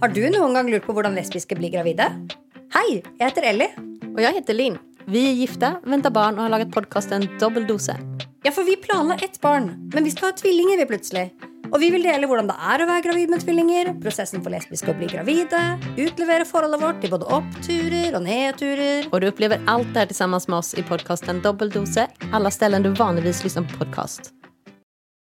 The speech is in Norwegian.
Har du noen gang lurt på hvordan lesbiske blir gravide? Hei, jeg heter Ellie. Og jeg heter Linn. Vi er gifte, venter barn og har laget podkasten Dobbel dose. Ja, for vi planla ett barn, men vi skal ha tvillinger, vi plutselig. Og vi vil dele hvordan det er å være gravid med tvillinger, prosessen for lesbiske å bli gravide, utlevere forholdet vårt i både oppturer og nedturer. Og du opplever alt det her sammen med oss i podkasten Dobbel dose, alle steder du vanligvis lytter på podkast.